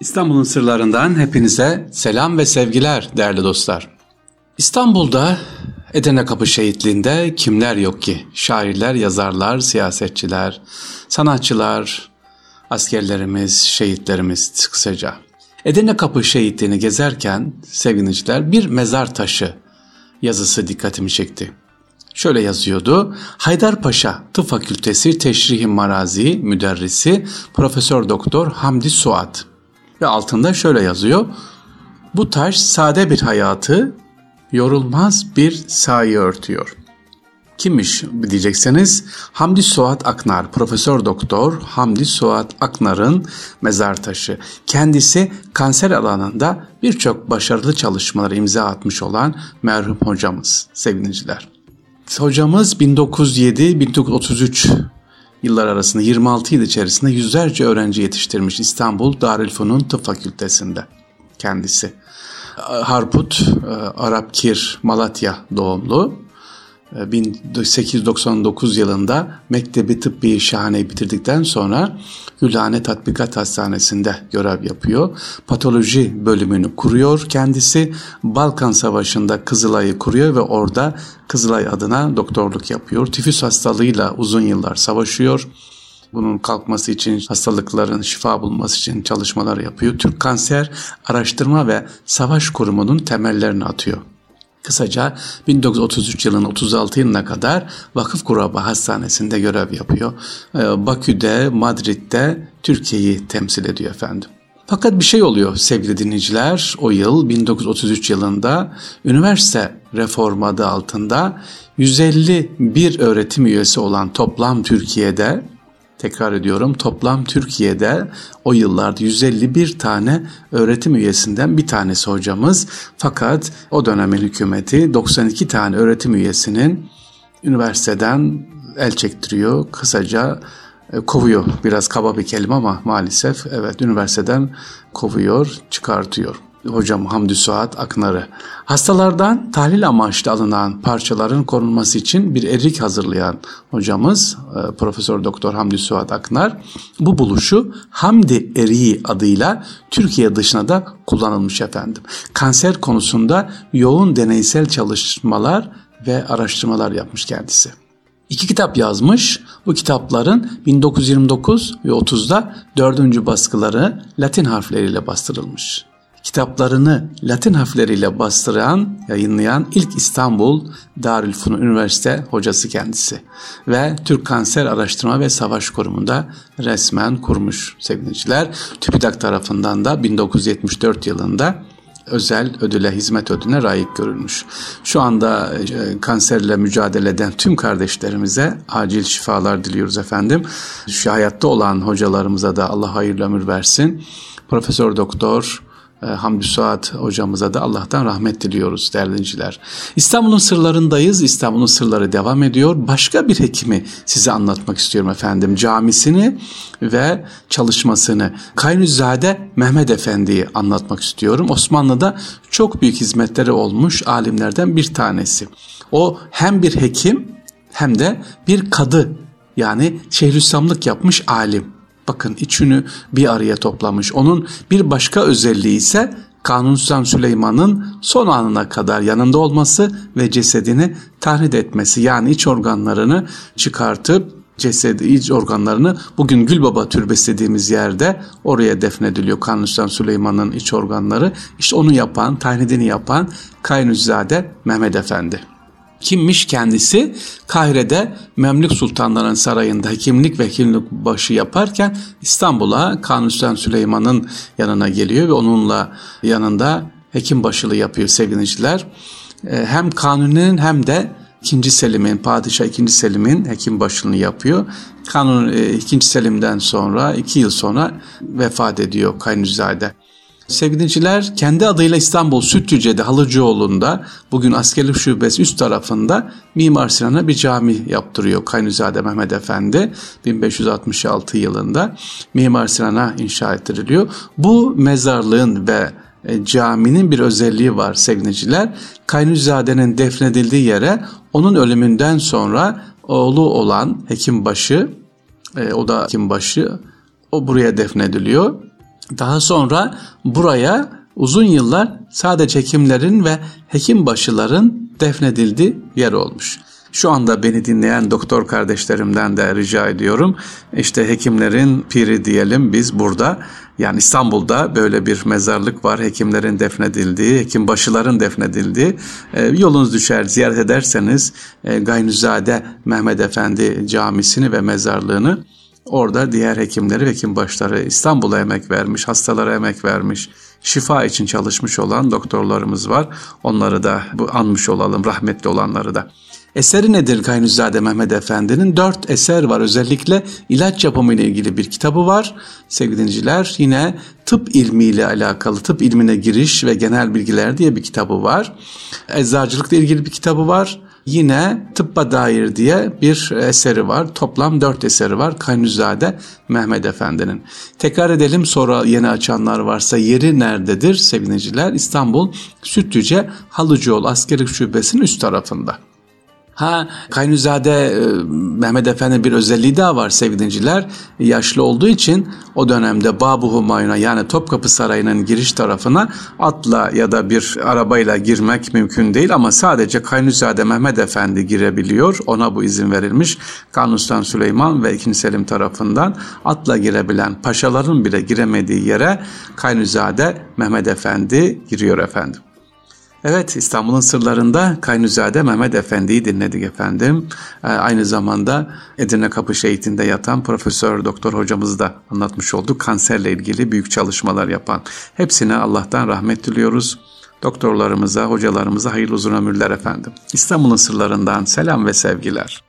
İstanbul'un sırlarından hepinize selam ve sevgiler değerli dostlar. İstanbul'da Edirne Kapı Şehitliği'nde kimler yok ki? Şairler, yazarlar, siyasetçiler, sanatçılar, askerlerimiz, şehitlerimiz kısaca. Edirne Kapı Şehitliği'ni gezerken sevgiliciler bir mezar taşı yazısı dikkatimi çekti. Şöyle yazıyordu. Haydarpaşa Tıp Fakültesi Teşrihi Marazi Müderrisi Profesör Doktor Hamdi Suat. Ve altında şöyle yazıyor. Bu taş sade bir hayatı yorulmaz bir sayı örtüyor. Kimmiş diyecekseniz Hamdi Suat Aknar, Profesör Doktor Hamdi Suat Aknar'ın mezar taşı. Kendisi kanser alanında birçok başarılı çalışmalar imza atmış olan merhum hocamız sevgiliciler. Hocamız 1907-1933 yıllar arasında 26 yıl içerisinde yüzlerce öğrenci yetiştirmiş İstanbul Darülfünun Tıp Fakültesinde kendisi. Harput, e, Arap Kir, Malatya doğumlu. 1899 e, yılında Mektebi Tıbbi Şahane'yi bitirdikten sonra Gülhane Tatbikat Hastanesi'nde görev yapıyor. Patoloji bölümünü kuruyor kendisi. Balkan Savaşı'nda Kızılay'ı kuruyor ve orada Kızılay adına doktorluk yapıyor. Tifüs hastalığıyla uzun yıllar savaşıyor. Bunun kalkması için, hastalıkların şifa bulması için çalışmalar yapıyor. Türk Kanser Araştırma ve Savaş Kurumu'nun temellerini atıyor. Kısaca 1933 yılının 36 yılına kadar Vakıf Kuraba Hastanesi'nde görev yapıyor. Ee, Bakü'de, Madrid'de Türkiye'yi temsil ediyor efendim. Fakat bir şey oluyor sevgili dinleyiciler. O yıl 1933 yılında üniversite reformu adı altında 151 öğretim üyesi olan toplam Türkiye'de tekrar ediyorum toplam Türkiye'de o yıllarda 151 tane öğretim üyesinden bir tanesi hocamız. Fakat o dönemin hükümeti 92 tane öğretim üyesinin üniversiteden el çektiriyor. Kısaca e, kovuyor. Biraz kaba bir kelime ama maalesef evet üniversiteden kovuyor, çıkartıyor hocam Hamdi Suat Aknar'ı. Hastalardan tahlil amaçlı alınan parçaların korunması için bir erik hazırlayan hocamız e, Profesör Doktor Hamdi Suat Aknar bu buluşu Hamdi eriği adıyla Türkiye dışına da kullanılmış efendim. Kanser konusunda yoğun deneysel çalışmalar ve araştırmalar yapmış kendisi. İki kitap yazmış. Bu kitapların 1929 ve 30'da dördüncü baskıları Latin harfleriyle bastırılmış kitaplarını Latin harfleriyle bastıran, yayınlayan ilk İstanbul Darülfünun Üniversite hocası kendisi ve Türk Kanser Araştırma ve Savaş Kurumu'nda resmen kurmuş sevgiliciler. TÜBİTAK tarafından da 1974 yılında özel ödüle, hizmet ödülüne layık görülmüş. Şu anda e, kanserle mücadele eden tüm kardeşlerimize acil şifalar diliyoruz efendim. Şu hayatta olan hocalarımıza da Allah hayırlı ömür versin. Profesör Doktor e, Hamdi Suat hocamıza da Allah'tan rahmet diliyoruz değerlinciler. İstanbul'un sırlarındayız. İstanbul'un sırları devam ediyor. Başka bir hekimi size anlatmak istiyorum efendim. Camisini ve çalışmasını. Kaynüzade Mehmet Efendi'yi anlatmak istiyorum. Osmanlı'da çok büyük hizmetleri olmuş alimlerden bir tanesi. O hem bir hekim hem de bir kadı yani Şeyhülislamlık yapmış alim. Bakın içini bir araya toplamış. Onun bir başka özelliği ise Kanuni Sultan Süleyman'ın son anına kadar yanında olması ve cesedini tahrip etmesi. Yani iç organlarını çıkartıp cesedi, iç organlarını bugün Gülbaba Türbesi dediğimiz yerde oraya defnediliyor. Kanuni Sultan Süleyman'ın iç organları. İşte onu yapan, tahnidini yapan Kaynüzade Mehmet Efendi. Kimmiş kendisi? Kahire'de Memlük Sultanların sarayında hekimlik ve hekimlik başı yaparken İstanbul'a Kanuni Süleyman'ın yanına geliyor ve onunla yanında hekim başılığı yapıyor sevgiliciler. Ee, hem Kanuni'nin hem de 2. Selim'in, Padişah 2. Selim'in hekim başlığını yapıyor. Kanun 2. E, Selim'den sonra, 2 yıl sonra vefat ediyor Kaynüzade. Sevgiliciler kendi adıyla İstanbul Sütlüce'de Halıcıoğlu'nda bugün askerlik şubesi üst tarafında Mimar Sinan'a bir cami yaptırıyor Kaynuzade Mehmet Efendi 1566 yılında Mimar Sinan'a inşa ettiriliyor. Bu mezarlığın ve e, caminin bir özelliği var sevgiliciler. Kaynuzade'nin defnedildiği yere onun ölümünden sonra oğlu olan Hekimbaşı, e, o da Hekimbaşı, o buraya defnediliyor Daha sonra buraya uzun yıllar sadece hekimlerin ve hekim başıların defnedildiği yer olmuş. Şu anda beni dinleyen doktor kardeşlerimden de rica ediyorum. İşte hekimlerin piri diyelim biz burada. Yani İstanbul'da böyle bir mezarlık var. Hekimlerin defnedildiği, hekim başıların defnedildiği. E, yolunuz düşer ziyaret ederseniz e, Gaynüzade Mehmet Efendi camisini ve mezarlığını Orada diğer hekimleri hekim başları İstanbul'a emek vermiş, hastalara emek vermiş, şifa için çalışmış olan doktorlarımız var. Onları da bu anmış olalım, rahmetli olanları da. Eseri nedir Gaynüzade Mehmet Efendi'nin? Dört eser var. Özellikle ilaç yapımı ile ilgili bir kitabı var. Sevgili dinciler yine tıp ilmiyle alakalı, tıp ilmine giriş ve genel bilgiler diye bir kitabı var. Eczacılıkla ilgili bir kitabı var. Yine tıbba dair diye bir eseri var. Toplam dört eseri var Kaynüzade Mehmet Efendi'nin. Tekrar edelim sonra yeni açanlar varsa yeri nerededir sevgiliciler? İstanbul Sütlüce Halıcıoğlu Askerlik Şubesi'nin üst tarafında. Ha Kaynüzade e, Mehmet Efendi bir özelliği daha var sevgiliciler. Yaşlı olduğu için o dönemde Babu Humayun'a yani Topkapı Sarayı'nın giriş tarafına atla ya da bir arabayla girmek mümkün değil ama sadece Kaynüzade Mehmet Efendi girebiliyor. Ona bu izin verilmiş. Kanuni Süleyman ve II. Selim tarafından atla girebilen paşaların bile giremediği yere Kaynüzade Mehmet Efendi giriyor efendim. Evet İstanbul'un sırlarında Kaynüzade Mehmet Efendi'yi dinledik efendim. Ee, aynı zamanda Edirne Kapı Şehit'inde yatan Profesör Doktor hocamız da anlatmış olduk. Kanserle ilgili büyük çalışmalar yapan. Hepsine Allah'tan rahmet diliyoruz. Doktorlarımıza, hocalarımıza hayırlı uzun ömürler efendim. İstanbul'un sırlarından selam ve sevgiler.